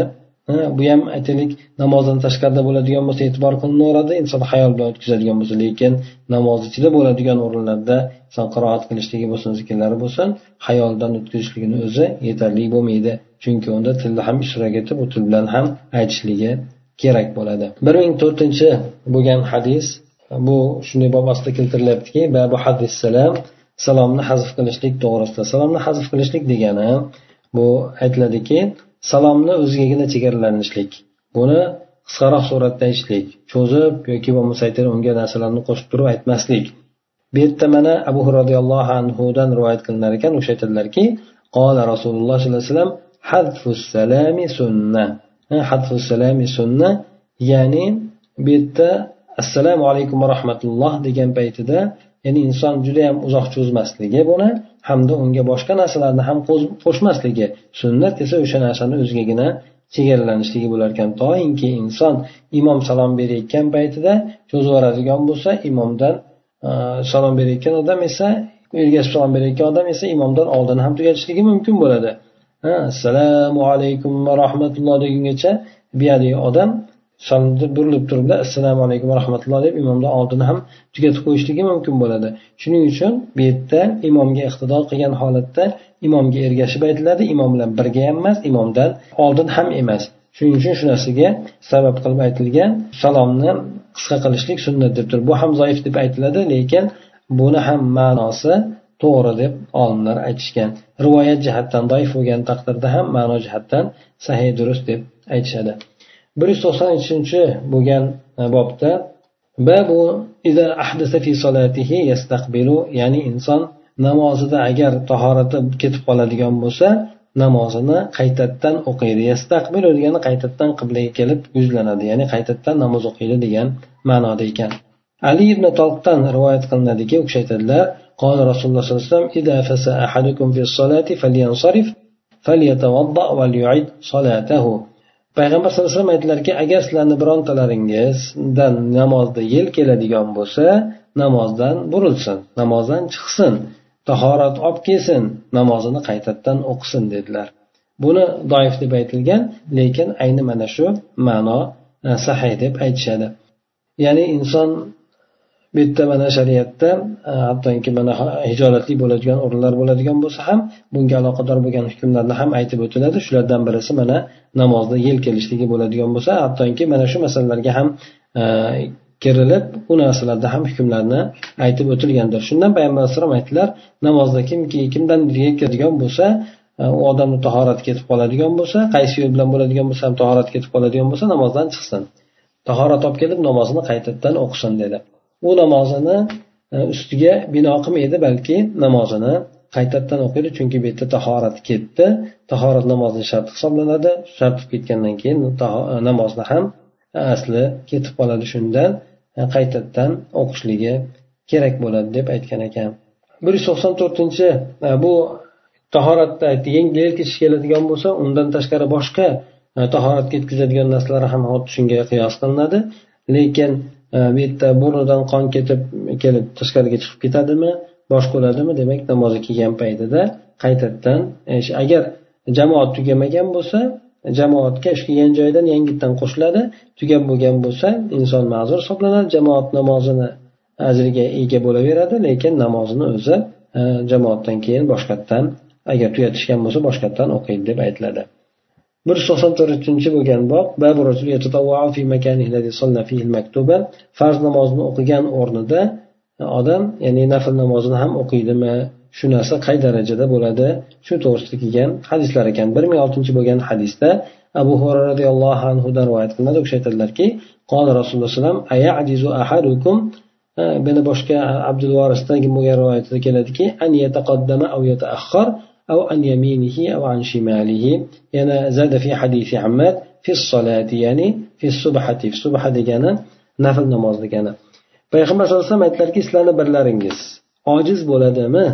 Bu ham aytaylik namozdan tashqarida bo'ladigan bo'lsa e'tibor qilinaveradi inson hayol bilan o'tkazadigan bo'lsa lekin namoz ichida bo'ladigan o'rinlarda inson qiroat qilishligi bo'lsin zikrlari bo'lsin hayoldan o'tkazishligini o'zi yetarli bo'lmaydi. Chunki unda tilni ham ishtirok etib u til bilan ham aytishligi kerak bo'ladi. Bir ming to'rtinchi bo'lgan hadis bu shunday bob ostida keltirilyaptiki babu hadis salam salomni hazf qilishlik to'g'risida. Salomni hazf qilishlik degani bu aytiladiki salomni o'zigagina chegaralanishlik buni qisqaroq suratda aytishlik cho'zib yoki bo'lmasa unga narsalarni qo'shib turib aytmaslik. Bu yerda mana abu roziyallohu anhudan rivoyat qilinar ekan o'sha aytadilarki qola rasululloh sollallohu alayhi vasallam salami sunna. Salami sunna ya'ni bu yerda assalomu alaykum va rahmatulloh degan paytida ya'ni inson judayam uzoq cho'zmasligi buni hamda unga boshqa narsalarni ham qo'shmasligi sunnat esa o'sha narsani o'zigagina chegaralanishligi bo'lar ekan. Toinki inson imom salom berayotgan paytida cho'zib yuboradigan bo'lsa imomdan e, salom berayotgan odam esa ergashib salom berayotgan odam esa imomdan oldin ham tugatishligi mumkin bo'ladi. Assalomu alaykum va rahmatulloh degungacha buyerdagi odam salomni burilib turibda assalomu alaykum va rahmatulloh deb imomdan oldin ham tugatib qo'yishligi mumkin bo'ladi. Shuning uchun bu yerda imomga iqtido qilgan holatda imomga ergashib aytiladi. Imom bilan birga ham emas imomdan oldin ham emas. Shuning uchun shu narsaga sabab qilib aytilgan salomni qisqa qilishlik sunnat deb turib. Bu ham zaif deb aytiladi lekin buni ham ma'nosi to'g'ri deb olimlar aytishgan. Rivoyat jihatdan doif bo'lgan taqdirda ham ma'no jihatdan sahiy durust deb aytishadi. bir yuz to'qson uchinchi bo'lgan e, bobda babu ya'ni inson namozida agar tahorati ketib qoladigan bo'lsa namozini qaytadan o'qiydi yastaqbilu degani qaytadan qiblaga kelib yuzlanadi ya'ni qaytadan namoz o'qiydi degan ma'noda ekan ali ibn tolqdan rivoyat qilinadiki u kishi aytadilar قال رسول الله صلى الله عليه وسلم إذا فسى أحدكم في الصلاة فلينصرف فليتوضأ وليعد صلاته payg'ambar sallallohu alayhi vasallam aytdilarki agar sizlarni birontalaringizdan namozda yel keladigan bo'lsa namozdan burilsin namozdan chiqsin tahorat olib kelsin namozini qaytadan o'qisin dedilar. Buni doif deb aytilgan lekin ayni mana shu ma'no e, sahiy deb aytishadi. Ya'ni inson bu yerda mana shariatda e, hattoki mana hijolatli bo'ladigan o'rinlar bo'ladigan bo'lsa ham bunga aloqador bo'lgan hukmlarni ham aytib o'tiladi. Shulardan birisi mana namozda yel kelishligi bo'ladigan bo'lsa hattoki mana shu masalalarga ham e, kirilib u narsalarda ham hukmlarni aytib o'tilgandir. Shundan payg'ambar alayhisalom aytdilar namozda kimki kimdan keladigan bo'lsa e, u odamni tahorati ketib qoladigan bo'lsa qaysi yo'l bilan bo'ladigan bo'lsa ham tahorati ketib qoladigan bo'lsa namozdan chiqsin. Tahorat olib kelib namozini qaytadan o'qisin dedi. U namozini e, ustiga bino qilmaydi balki namozini qaytadan o'qiydi chunki bu yerda tahorat ketdi. Tahorat namozni sharti hisoblanadi. Shart ketgandan keyin e, namozni ham e, asli ketib qoladi shundan qaytadan o'qishligi kerak bo'ladi deb aytgan ekan. Bir yuz to'qson to'rtinchi bu tahoratda yengil ketish keladigan bo'lsa undan tashqari boshqa tahorat ketkazadigan narsalar ham xuddi shunga qiyos qilinadi. Lekin Э, bu yerda burnidan qon ketib kelib tashqariga chiqib ketadimi bosh bo'ladimi demak namozga kelgan paytida qaytadan e, agar jamoat tugamagan bo'lsa jamoatga ish kelgan joyidan yangitdan qo'shiladi tugab bo'lgan bo'lsa inson ma'zur hisoblanadi jamoat namozini ajriga ega bo'laveradi lekin namozini o'zi e, jamoatdan keyin boshqatdan agar tugatishgan bo'lsa boshqatdan o'qiydi deb aytiladi. Bir yuz to'qson to'rtinchi bo'lgan bob farz namozni o'qigan o'rnida e, odam ya'ni nafl namozini ham o'qiydimi? Shu narsa qay darajada bo'ladi? Shu to'g'risida kelgan hadislar ekan. Bir ming oltinchi bo'lgan hadisda abu hurra roziyallohu anhudan rivoyat qilinadi. U kishi aytadilarki qola rasululloh alayhi e, buni boshqa abdul vorisdan bo'lgan rivoyatda keladiki أو عن يمينه أو عن شماله يعني زاد في حديث عماد في الصلاة يعني في الصبحة في الصبحة degani nafl namoz degani payg'ambar sallallohu alayhi vasallam aytdilarki sizlarni birlaringiz ojiz bo'ladimi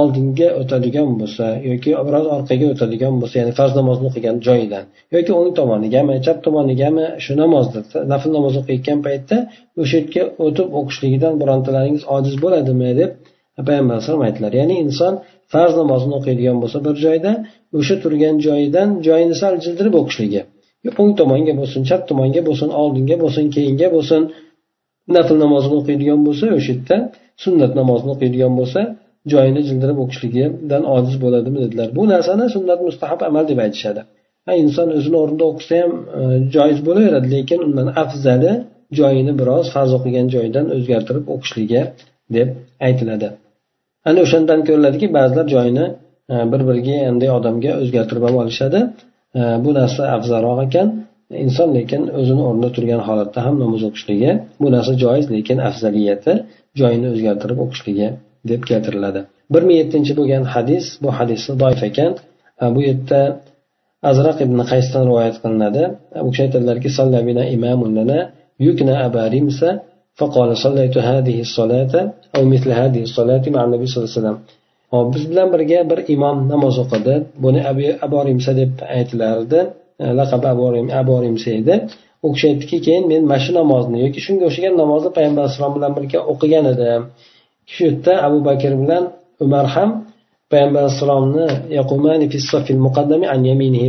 oldinga o'tadigan bo'lsa yoki biroz orqaga o'tadigan bo'lsa ya'ni farz namozni o'qigan joyidan yoki o'ng tomonigami chap tomonigami shu namozni nafl namoz o'qiyotgan paytda o'sha yerga o'tib o'qishligidan birontalaringiz ojiz bo'ladimi deb payg'ambar alayhisalom aytdilar ya'ni inson farz namozini o'qiydigan bo'lsa bir joyda o'sha turgan joyidan joyini sal jildirib o'qishligi. O'ng tomonga bo'lsin chap tomonga bo'lsin oldinga bo'lsin keyinga bo'lsin nafl namozini o'qiydigan bo'lsa o'sha yerda sunnat namozini o'qiydigan bo'lsa joyini jildirib o'qishligidan ojiz bo'ladimi dedilar. Bu narsani sunnat mustahab amal deb aytishadi. Inson o'zini o'rnida o'qisa ham e, joiz bo'laveradi lekin undan afzali joyini biroz farz o'qigan joyidan o'zgartirib o'qishligi deb aytiladi. Ana o'shandan ko'riladiki ba'zilar joyini e, bir biriga anday odamga o'zgartirib ham olishadi. E, bu narsa afzalroq ekan. Inson lekin o'zini o'rnida turgan holatda ham namoz o'qishligi bu narsa joiz lekin afzaliyati joyini o'zgartirib o'qishligi deb keltiriladi. bir ming yettinchi bo'lgan hadis bu hadis doif ekan. E, bu yerda azraq ibn qaysdan rivoyat qilinadi. U kishi aytadilarki yukna فقال صليت هذه الصلاة أو مثل هذه الصلاة مع النبي صلى الله عليه وسلم hop biz bilan birga bir imom namoz o'qidi buni aborimsa deb aytilardi laqabi aborimsa edi u kishi aytdiki keyin men mana shu namozni yoki shunga o'xshagan namozni payg'ambar alayhisalom bilan birga o'qigan edim shu yerda abu bakr bilan umar ham payg'ambar alayhissalomni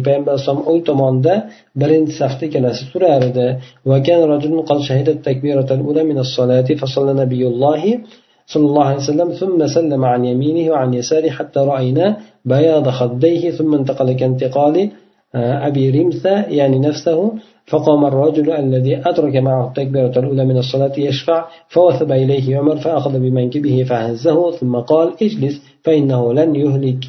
payg'ambar alayhisalom o'ng tomonda birinchi safda ikkalasi turar edi. صلى الله عليه وسلم ثم سلم عن يمينه وعن يساره حتى رأينا بياض خديه ثم انتقل كانتقال أبي رمثة يعني نفسه فقام الرجل الذي أدرك معه التكبيرة الأولى من الصلاة يشفع فوثب إليه عمر فأخذ بمنكبه فهزه ثم قال اجلس فإنه لن يهلك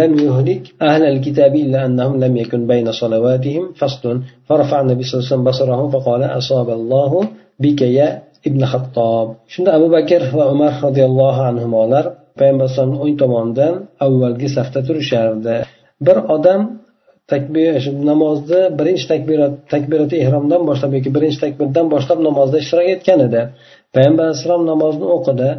لم يهلك أهل الكتاب إلا أنهم لم يكن بين صلواتهم فصل فرفع النبي صلى الله عليه وسلم بصره فقال أصاب الله بك يا ابن خطاب شند أبو بكر وعمر رضي الله عنهما payg'ambar alayhisalomni o'ng tomonidan avvalgi safda turishardi bir odam takbir shu namozni birinchi takbirat takbirati ehromdan boshlab yoki birinchi takbirdan boshlab namozda ishtirok etgan edi payg'ambar alayhissalom namozni o'qidi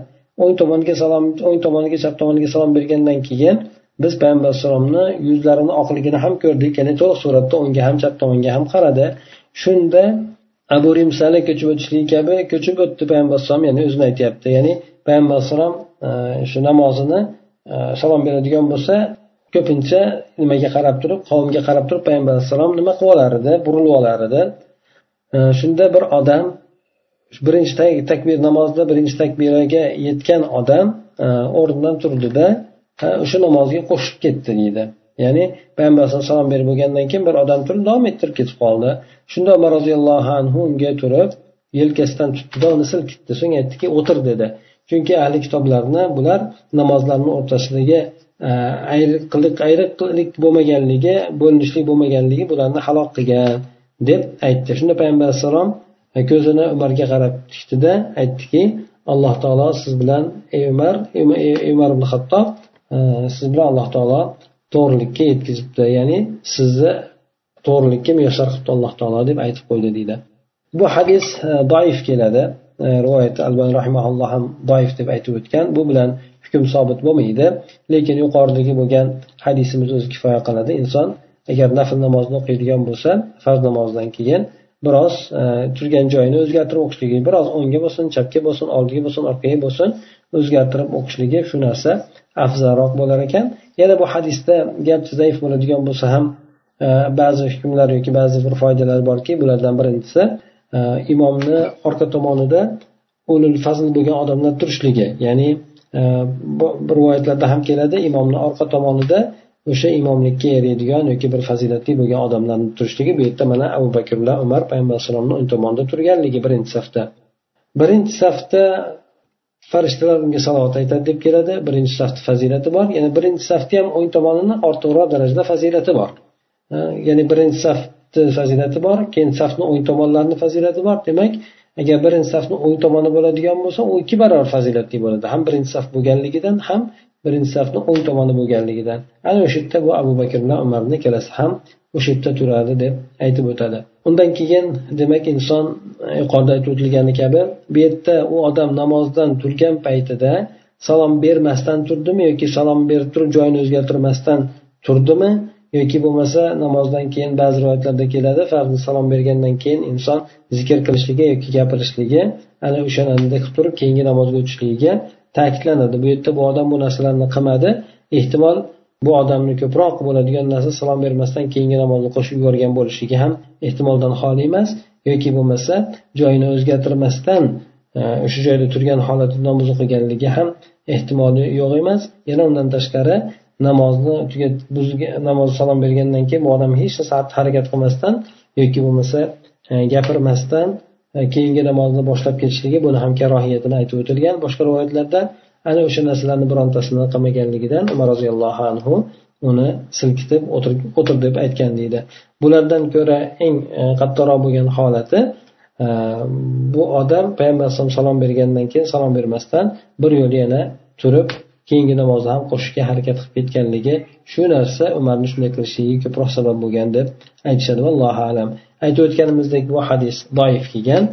o'ng tomoniga salom o'ng tomoniga chap tomoniga salom bergandan keyin biz payg'ambar alayhissalomni yuzlarini oqligini ham ko'rdik. Ya'ni to'liq suratda o'ngga ham chap tomonga ham qaradi. Shunda abu rimsali ko'chib o'tishligi kabi ko'chib o'tdi payg'ambar alayhisalom. Ya'ni o'zini aytyapti. Ya'ni payg'ambar alayhissalom e, shu namozini e, salom beradigan bo'lsa ko'pincha nimaga qarab turib qavmga qarab turib payg'ambar alayhissalom nima qilib olar edi burilib olar edi e, shunda bir odam birinchi takbir namozda birinchi takbiraga yetgan odam e, o'rnidan turdida o'sha namozga qo'shib ketdi deydi. Ya'ni payg'ambar alayhisalom salom berib bo'lgandan keyin bir odam turib davom ettirib ketib qoldi. Shunda umar roziyallohu anhu unga turib yelkasidan tutdida uni silkitdi. So'ng aytdiki o'tir dedi. Chunki ahli kitoblarni bular namozlarni o'rtasidagi e, ayriqlik ayriqlik bo'lmaganligi bo'linishlik bo'lmaganligi bularni halok qilgan deb aytdi. Shunda payg'ambar alayhissalom ko'zini umarga qarab tikdida aytdiki alloh taolo siz bilan ey umar ey umar ibn hattob siz bilan alloh taolo to'g'rilikka yetkazibdi. Ya'ni sizni to'g'rilikka muyassar qilibdi alloh taolo deb aytib qo'ydi deydi. Bu hadis doif keladi. Rivoyat albani rahimaulloh ham doif deb aytib o'tgan. Bu bilan hukm sobit bo'lmaydi. Lekin yuqoridagi bo'lgan hadisimiz o'zi kifoya qiladi inson agar nafl namozni o'qiydigan bo'lsa farz namozdan keyin biroz e, turgan joyini o'zgartirib o'qishligi biroz o'ngga bo'lsin chapga bo'lsin oldiga bo'lsin orqaga bo'lsin o'zgartirib o'qishligi shu narsa afzalroq bo'lar ekan. Yana bu hadisda gap zaif bo'ladigan bo'lsa ham e, ba'zi hukmlar yoki ba'zi bir foydalar borki bulardan birinchisi e, imomni orqa tomonida ulul fazl bo'lgan odamlar turishligi. Ya'ni bir rivoyatlarda ham keladi imomni orqa tomonida o'sha imomlikka yaraydigan yoki bir fazilatli bo'lgan odamlarni turishligi bu yerda mana abu bakr bilan umar payg'ambar alayhissalomni o'ng tomonida turganligi birinchi safda. Birinchi safda farishtalar unga salovat aytadi deb keladi. Birinchi safni fazilati bor. Yana birinchi safni ham o'ng tomonini ortiqroq darajada fazilati bor. Ya'ni birinchi safni fazilati bor keyin safni o'ng tomonlarini fazilati bor. Demak agar birinchi safni o'ng tomoni bo'ladigan bo'lsa u ikki barobar fazilatli bo'ladi. Ham birinchi saf bo'lganligidan ham birinchi safni o'ng tomoni bo'lganligidan ana o'sha yerda bu abu bakr bilan umarni ikkalasi ham o'sha yerda turadi deb aytib o'tadi. Undan keyin demak inson yuqorida aytib o'tilgani kabi bu yerda u odam namozdan turgan paytida salom bermasdan turdimi yoki salom berib turib joyini o'zgartirmasdan turdimi yoki bo'lmasa namozdan keyin ba'zi rivoyatlarda keladi farzni salom bergandan keyin inson zikr qilishligi yoki gapirishligi ana o'shanida qilib turib keyingi namozga o'tishligiga ta'kidlanadi. Bu yerda bu odam bu narsalarni qilmadi. Ehtimol bu odamni ko'proq bo'ladigan narsa salom bermasdan keyingi namozni qo'shib yuborgan bo'lishligi ham ehtimoldan xoli emas yoki bo'lmasa joyini o'zgartirmasdan e, o'sha joyda turgan holatda namoz o'qiganligi ham ehtimoli yo'q emas. Yana undan tashqari namozni namoz salom bergandan keyin bu odam hech narsa harakat qilmasdan yoki bo'lmasa e, gapirmasdan e, keyingi namozni boshlab ketishligi buni ham karohiyatini aytib o'tilgan. Boshqa rivoyatlarda ana o'sha narsalarni birontasini qilmaganligidan umar roziyallohu anhu uni silkitib o'tir deb aytgan deydi. Bulardan ko'ra eng e, qattiqroq bo'lgan holati e, bu odam payg'ambar alayhisalom salom bergandan keyin salom bermasdan bir yo'l yana turib keyingi namozni ham qo'shishga harakat qilib ketganligi shu narsa umarni shunday qilishiga ko'proq sabab bo'lgan deb aytishadi. Vallohu alam. Aytib o'tganimizdek bu hadis doif kelgan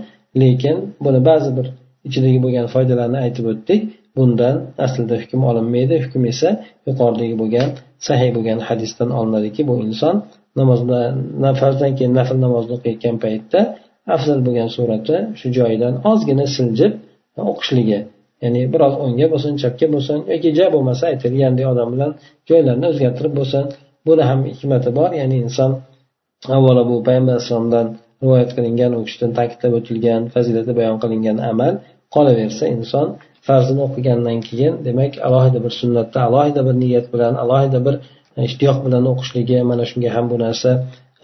lekin buni ba'zi bir ichidagi bo'lgan foydalarni aytib o'tdik. Bundan aslida hukm olinmaydi. Hukm esa yuqoridagi bo'lgan sahiy bo'lgan hadisdan olinadiki bu inson namozda farzdan keyin nafl namozni o'qiyotgan paytda afzal bo'lgan surati shu joyidan ozgina siljib o'qishligi ya'ni biroz o'ngga bo'lsin chapga bo'lsin yoki ja bo'lmasa aytilgandek odam bilan joylarni o'zgartirib bo'lsin. Buni ham hikmati bor. Ya'ni inson avvalo bu payg'ambar alayhissalomdan rivoyat qilingan u kishidan ta'kidlab o'tilgan fazilati bayon qilingan amal qolaversa inson farzini o'qigandan keyin demak alohida bir sunnatda alohida bir niyat bilan alohida bir e, ishtiyoq bilan o'qishligi mana shunga ham bu narsa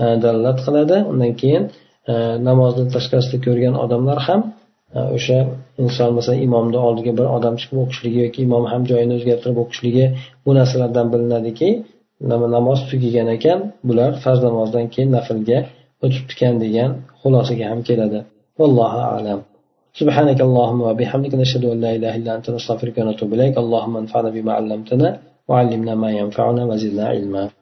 e, dalolat qiladi. Undan keyin e, namozni tashqarisida ko'rgan odamlar ham o'sha inson masalan imomni oldiga bir odam chiqib o'qishligi yoki imom ham joyini o'zgartirib o'qishligi bu narsalardan bilinadiki namoz tugagan ekan bular farz namozdan keyin naflga o'tibdikan degan xulosaga ham keladi vallohu alam سبحانك اللهم وبحمدك نشهد أن لا إله إلا أنت نستغفرك ونتوب إليك اللهم انفعنا بما علمتنا وعلمنا ما ينفعنا وزدنا علما